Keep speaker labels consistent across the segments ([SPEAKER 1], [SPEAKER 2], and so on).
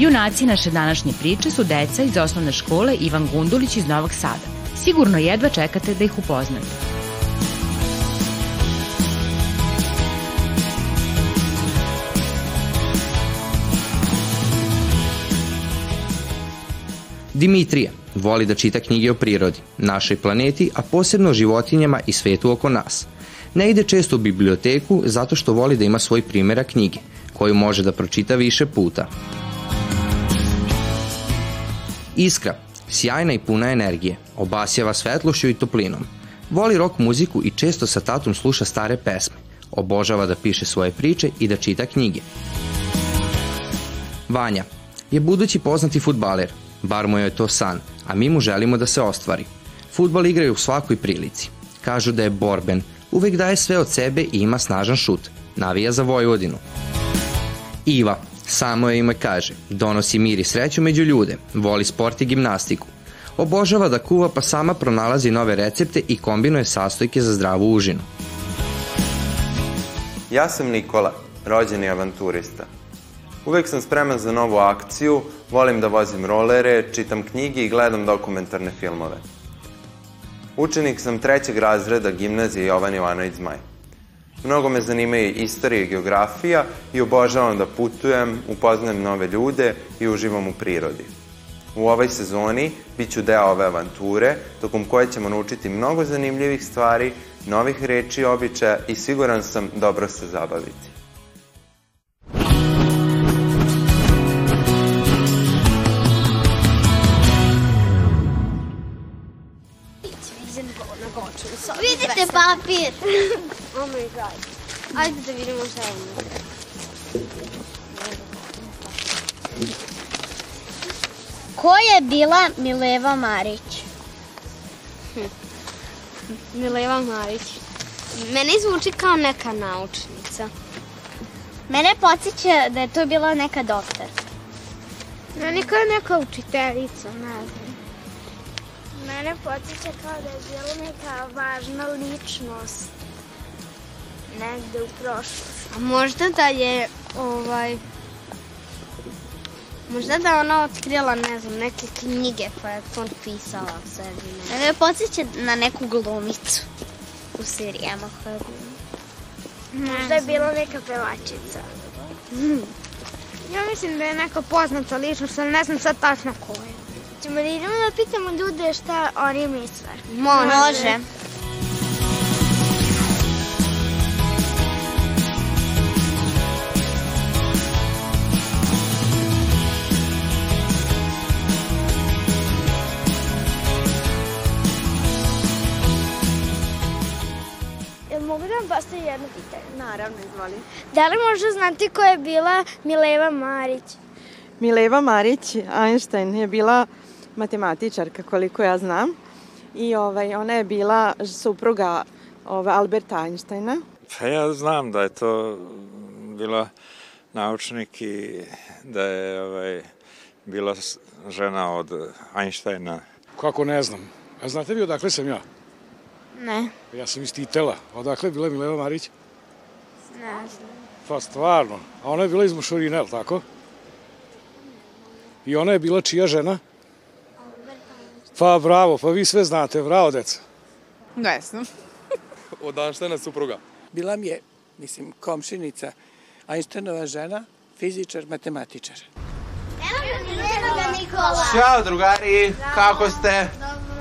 [SPEAKER 1] Junaci naše današnje priče su deca iz osnovne škole Ivan Gundulić iz Novog Sada. Sigurno jedva čekate da ih upoznate.
[SPEAKER 2] Dimitrija voli da čita knjige o prirodi, našoj planeti, a posebno o životinjama i svetu oko nas. Ne ide često u biblioteku zato što voli da ima svoj primjera knjige, koju može da pročita više puta. Iskra, sjajna i puna energije, obasjava svetlošću i toplinom. Voli rock muziku i često sa tatom sluša stare pesme. Obožava da piše svoje priče i da čita knjige. Vanja je budući poznati futbaler, bar mu je to san, a mi mu želimo da se ostvari. Futbal igraju u svakoj prilici. Kažu da je borben, uvek daje sve od sebe i ima snažan šut. Navija za Vojvodinu. Iva, samo je ime kaže, donosi mir i sreću među ljude, voli sport i gimnastiku. Obožava da kuva pa sama pronalazi nove recepte i kombinuje sastojke za zdravu užinu.
[SPEAKER 3] Ja sam Nikola, rođeni avanturista. Uvek sam spreman za novu akciju, volim da vozim rolere, čitam knjige i gledam dokumentarne filmove. Učenik sam trećeg razreda gimnazije Jovan Jovanović Zmaj. Mnogo me zanimaju istorija i geografija i obožavam da putujem, upoznajem nove ljude i uživam u prirodi. U ovoj sezoni bit ću deo ove avanture, tokom koje ćemo naučiti mnogo zanimljivih stvari, novih reči i običaja i siguran sam dobro se zabaviti.
[SPEAKER 4] Vidite papir. Oh my god. Ajde da vidimo šta je unutra. Ko je bila Mileva Marić?
[SPEAKER 5] Hm. Mileva Marić. Meni zvuči kao neka naučnica.
[SPEAKER 4] Mene podsjeća da je to bila neka doktor.
[SPEAKER 5] Meni kao neka učiteljica, ne znam.
[SPEAKER 6] Mene podsjeća kao da je bila neka važna ličnost negde u prošlosti.
[SPEAKER 5] A možda da je ovaj Možda da ona otkrila, ne znam, neke knjige pa je to pisala sebi.
[SPEAKER 4] Ne. Mene podsjeća na neku glumicu u serijama koja glumi.
[SPEAKER 6] Možda je bila neka pevačica.
[SPEAKER 5] Hmm. Ja mislim da je neka poznata ličnost, ali ne znam sad tačno ko je.
[SPEAKER 6] Ćemo da idemo da pitamo ljude šta oni misle?
[SPEAKER 4] Može. Može.
[SPEAKER 6] Vam postavim jedno pitanje?
[SPEAKER 7] Naravno, izvoli.
[SPEAKER 6] Da li možda znati ko je bila Mileva Marić?
[SPEAKER 7] Mileva Marić Einstein je bila matematičarka, koliko ja znam. I ovaj, ona je bila supruga ovaj, Alberta Einsteina.
[SPEAKER 8] Pa ja znam da je to bila naučnik i da je ovaj, bila žena od Einsteina.
[SPEAKER 9] Kako ne znam? A znate vi odakle sam ja?
[SPEAKER 6] Ne.
[SPEAKER 9] Ja sam iz Titela. Odakle je bila Mileva Marić?
[SPEAKER 6] Ne znam.
[SPEAKER 9] Pa stvarno. A ona je bila iz Mošorina, je li tako? I ona je bila čija žena? Pa bravo, pa vi sve znate, bravo deca.
[SPEAKER 10] Ne znam.
[SPEAKER 11] Od Einsteina supruga.
[SPEAKER 10] Bila mi je, mislim, komšinica, Einsteinova žena, fizičar, matematičar.
[SPEAKER 4] Evo ga Nikola.
[SPEAKER 3] Ćao drugari, kako ste?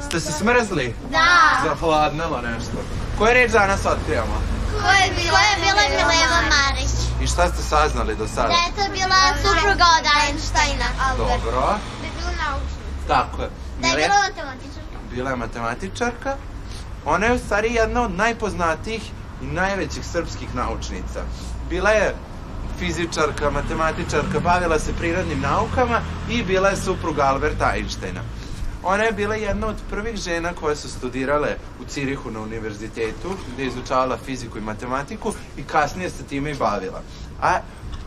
[SPEAKER 3] Ste se smrzli?
[SPEAKER 4] Da.
[SPEAKER 3] Zahladnilo nešto. Koje reč danas otkrivamo?
[SPEAKER 4] Ko je bila, Ko je bila Mileva Marić?
[SPEAKER 3] I šta ste saznali do sada?
[SPEAKER 4] Da je to bila supruga od Einsteina.
[SPEAKER 3] Dobro.
[SPEAKER 6] Da je bila naučnica.
[SPEAKER 3] Tako je.
[SPEAKER 4] Da je bila matematičarka.
[SPEAKER 3] bila je matematičarka. Ona je u stvari jedna od najpoznatijih i najvećih srpskih naučnica. Bila je
[SPEAKER 12] fizičarka, matematičarka, bavila se prirodnim naukama i bila je supruga Alberta Einsteina. Ona je bila jedna od prvih žena koje su studirale u Cirihu na univerzitetu, gde je izučavala fiziku i matematiku i kasnije se time i bavila. A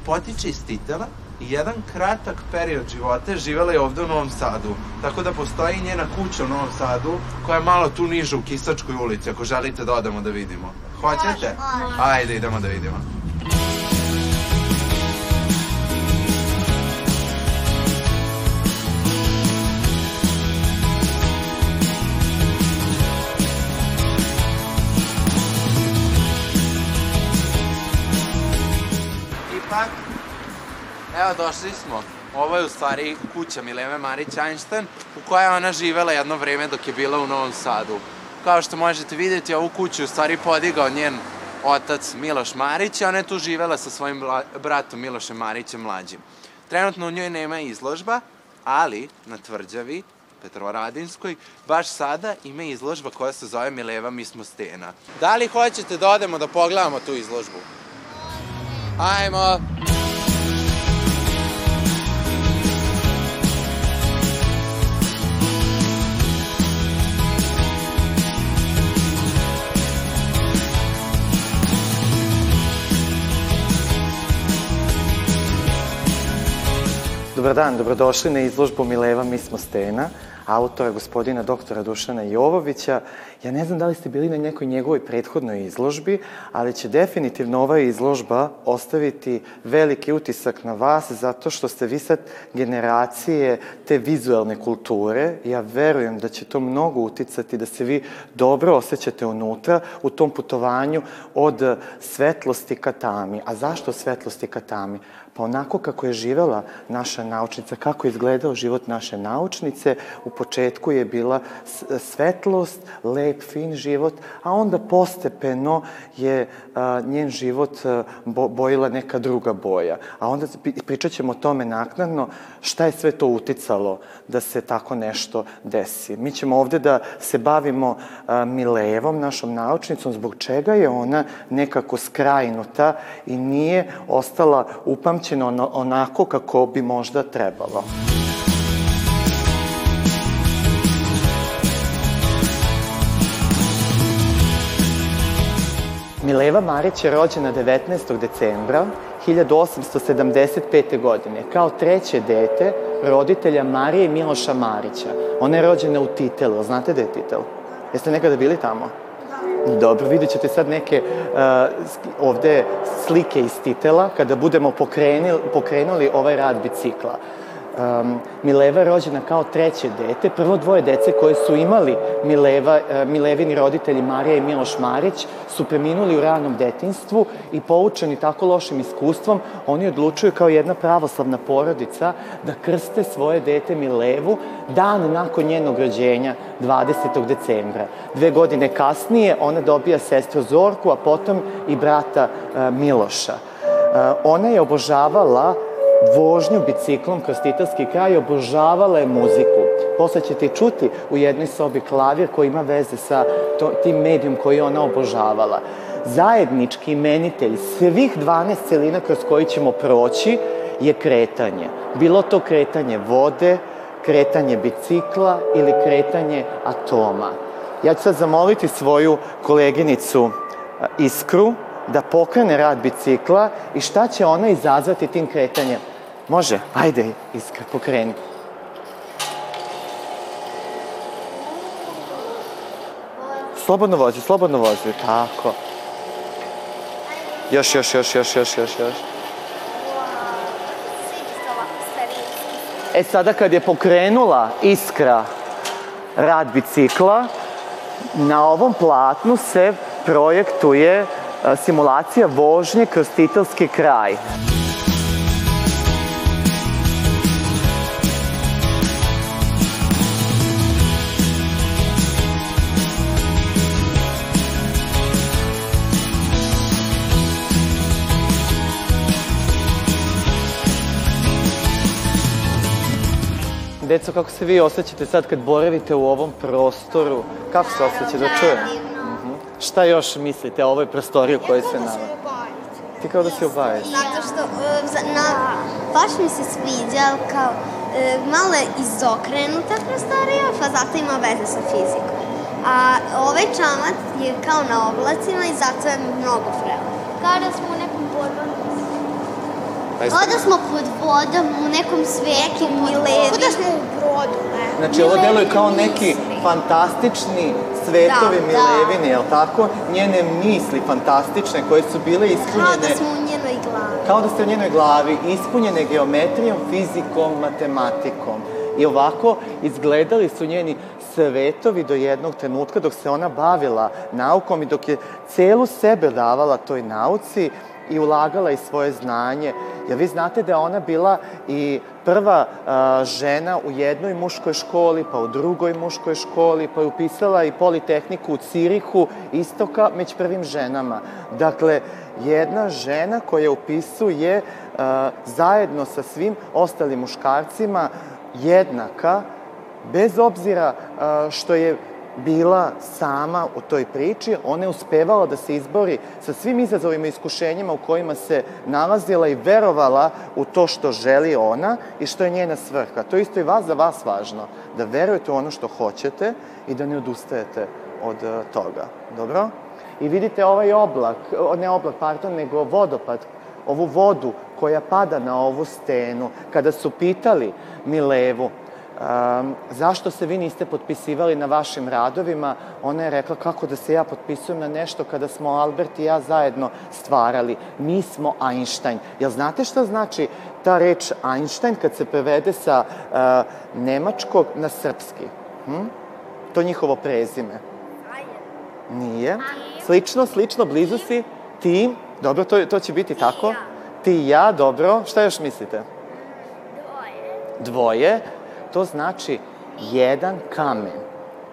[SPEAKER 12] potiče iz titela i jedan kratak period života je živela je ovde u Novom Sadu. Tako da postoji njena kuća u Novom Sadu koja je malo tu niže u Kisačkoj ulici, ako želite da odemo da vidimo. Hoćete? Ajde, idemo da vidimo. Došli smo. Ovo je u stvari kuća Mileve Marić Einstein u kojoj je ona živela jedno vreme dok je bila u Novom Sadu. Kao što možete vidjeti, ovu kuću u stvari podigao njen otac Miloš Marić i ona je tu živela sa svojim bratom Milošem Marićem mlađim. Trenutno u njoj nema izložba, ali na tvrđavi Petrovaradinskoj, baš sada ima izložba koja se zove Mileva, mi smo stena. Da li hoćete da odemo da pogledamo tu izložbu? Ajmo!
[SPEAKER 13] Dobar dan, dobrodošli na izložbu Mileva Mi smo stena, autora gospodina doktora Dušana Jovovića. Ja ne znam da li ste bili na nekoj njegovoj prethodnoj izložbi, ali će definitivno ova izložba ostaviti veliki utisak na vas zato što ste vi sad generacije te vizualne kulture. Ja verujem da će to mnogo uticati, da se vi dobro osjećate unutra u tom putovanju od svetlosti ka tami. A zašto svetlosti ka tami? Pa onako kako je živela naša naučnica, kako je izgledao život naše naučnice, u početku je bila svetlost, lep, fin život, a onda postepeno je a, njen život bo, bojila neka druga boja. A onda pričat ćemo o tome naknadno šta je sve to uticalo da se tako nešto desi. Mi ćemo ovde da se bavimo a, Milevom, našom naučnicom, zbog čega je ona nekako skrajnuta i nije ostala upamćena onako kako bi možda trebalo. Mileva Marić je rođena 19. decembra 1875. godine kao treće dete roditelja Marije Miloša Marića. Ona je rođena u Titelu. Znate da je Titel? Jeste nekada bili tamo? Dobro, vidjet ćete sad neke uh, ovde slike iz titela kada budemo pokrenuli, pokrenuli ovaj rad bicikla. Um, Mileva je rođena kao treće dete. Prvo dvoje dece koje su imali Mileva, uh, Milevini roditelji Marija i Miloš Marić su preminuli u ranom detinstvu i poučeni tako lošim iskustvom, oni odlučuju kao jedna pravoslavna porodica da krste svoje dete Milevu dan nakon njenog rođenja, 20. decembra. Dve godine kasnije ona dobija sestru Zorku, a potom i brata uh, Miloša. Uh, ona je obožavala vožnju biciklom kroz Titelski kraj, obožavala je muziku. Posle ćete čuti u jednoj sobi klavir koji ima veze sa to, tim medijom koji ona obožavala. Zajednički imenitelj svih 12 celina kroz koji ćemo proći je kretanje. Bilo to kretanje vode, kretanje bicikla ili kretanje atoma. Ja ću sad zamoliti svoju koleginicu Iskru da pokrene rad bicikla i šta će ona izazvati tim kretanjem. Može? Ajde, Iskra, pokreni. Slobodno vozi, slobodno vozi, tako. Još, još, još, još, još, još, još. E sada kad je pokrenula Iskra rad bicikla, na ovom platnu se projektuje simulacija vožnje kroz titelski kraj. Deco, kako se vi osjećate sad kad boravite u ovom prostoru? Kako se osjećate da čujem? Šta još mislite o ovoj prostoriji u kojoj se nalazi? Ti kao da si obaveš.
[SPEAKER 4] Zato što e, na, baš mi se sviđa kao e, malo je izokrenuta prostorija, pa zato ima veze sa fizikom. A ovaj čamac je kao na oblacima i zato je mnogo prelep.
[SPEAKER 6] Kao da smo u nekom borbenom
[SPEAKER 4] Kao da smo pod vodom u nekom svetu, milevi.
[SPEAKER 5] Kao da smo u brodu, ne?
[SPEAKER 13] Znači, ovo deluje kao neki fantastični svetovi
[SPEAKER 4] Da,
[SPEAKER 13] Milevine, jel tako? Njene misli fantastične koje su bile
[SPEAKER 4] Kao
[SPEAKER 13] ispunjene...
[SPEAKER 4] da smo u njenoj glavi.
[SPEAKER 13] Kao da ste u njenoj glavi ispunjene geometrijom, fizikom, matematikom. I ovako izgledali su njeni svetovi do jednog trenutka dok se ona bavila naukom i dok je celu sebe davala toj nauci i ulagala i svoje znanje. Jer vi znate da je ona bila i prva a, žena u jednoj muškoj školi, pa u drugoj muškoj školi, pa je upisala i politehniku u Cirihu, isto kao među prvim ženama. Dakle, jedna žena koja upisuje a, zajedno sa svim ostalim muškarcima jednaka, bez obzira a, što je bila sama u toj priči, ona je uspevala da se izbori sa svim izazovima i iskušenjima u kojima se nalazila i verovala u to što želi ona i što je njena svrha. To isto i vas, za vas važno, da verujete u ono što hoćete i da ne odustajete od e, toga. Dobro? I vidite ovaj oblak, ne oblak, pardon, nego vodopad, ovu vodu koja pada na ovu stenu. Kada su pitali Milevu, Um, zašto se vi niste potpisivali na vašim radovima? Ona je rekla kako da se ja potpisujem na nešto kada smo Albert i ja zajedno stvarali. Mi smo Einstein. Jel znate šta znači ta reč Einstein kad se prevede sa uh, nemačkog na srpski? Hm? To njihovo prezime. Nije. Slično, slično, blizu si. Ti, dobro, to, to će biti tako. Ti i ja, dobro. Šta još mislite? Dvoje. To znači jedan kamen.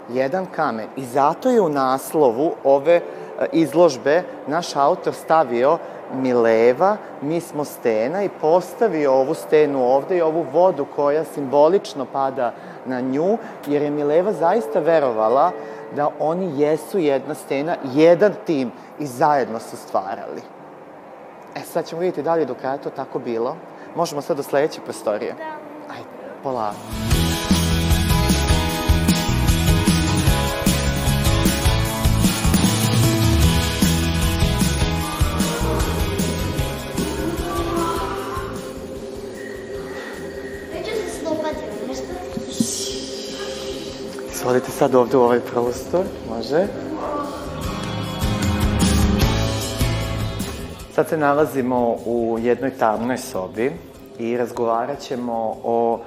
[SPEAKER 13] Jedan kamen. I zato je u naslovu ove e, izložbe naš autor stavio Mileva, mi smo stena i postavio ovu stenu ovde i ovu vodu koja simbolično pada na nju, jer je Mileva zaista verovala da oni jesu jedna stena, jedan tim i zajedno su stvarali. E, sad ćemo vidjeti da li je do kraja to tako bilo. Možemo sad do sledeće prostorije. Da. Polako.
[SPEAKER 6] Slobodila, nešto?
[SPEAKER 13] Svodite sad ovde u ovaj prostor, može? Sad se nalazimo u jednoj tamnoj sobi i razgovarat ćemo o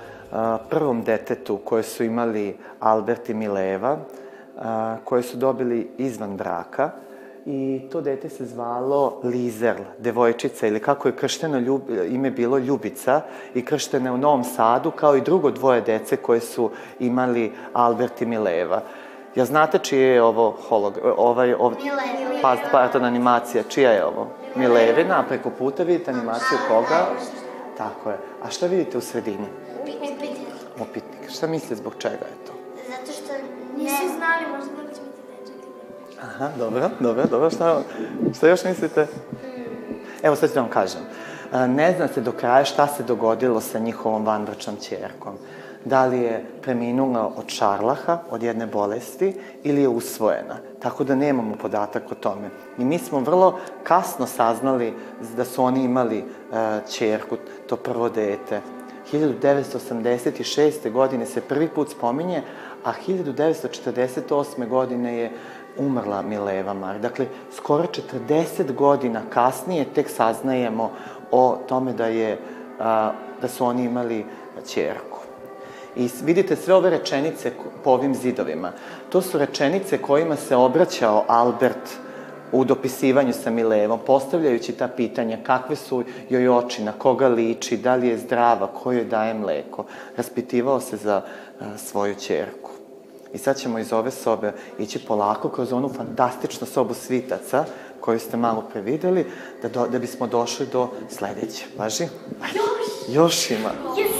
[SPEAKER 13] prvom detetu koje su imali Albert i Mileva, koje su dobili izvan braka i to dete se zvalo Lizerl, devojčica, ili kako je kršteno ljub, ime bilo Ljubica i krštena je u Novom Sadu, kao i drugo dvoje dece koje su imali Albert i Mileva. Ja znate čije je ovo holog, ovaj, ov, pa, pardon, animacija, čija je ovo? Milevina, a preko puta vidite animaciju koga? Tako je. A šta vidite u sredini?
[SPEAKER 6] Upitnik.
[SPEAKER 13] Šta mislite zbog čega je to?
[SPEAKER 6] Zato što nisu znali, možda da će biti dečak.
[SPEAKER 13] Aha, dobro, dobro, dobro. Šta, šta još mislite? Evo sad ću da vam kažem. Ne zna se do kraja šta se dogodilo sa njihovom vanbračnom čerkom. Da li je preminula od šarlaha, od jedne bolesti, ili je usvojena. Tako da nemamo podatak o tome. I mi smo vrlo kasno saznali da su oni imali e, čerku, to prvo dete. 1986. godine se prvi put spominje, a 1948. godine je umrla Mileva Mar. Dakle, skoro 40 godina kasnije tek saznajemo o tome da, je, da su oni imali čerku. I vidite sve ove rečenice po ovim zidovima. To su rečenice kojima se obraćao Albert u dopisivanju sa Milevom, postavljajući ta pitanja kakve su joj oči, na koga liči, da li je zdrava, ko joj daje mleko. Raspitivao se za a, svoju čerku. I sad ćemo iz ove sobe ići polako kroz onu fantastičnu sobu svitaca koju ste malo pre videli, da, do, da bismo došli do sledeće. Važi? Ajde. Još ima.
[SPEAKER 6] Yes!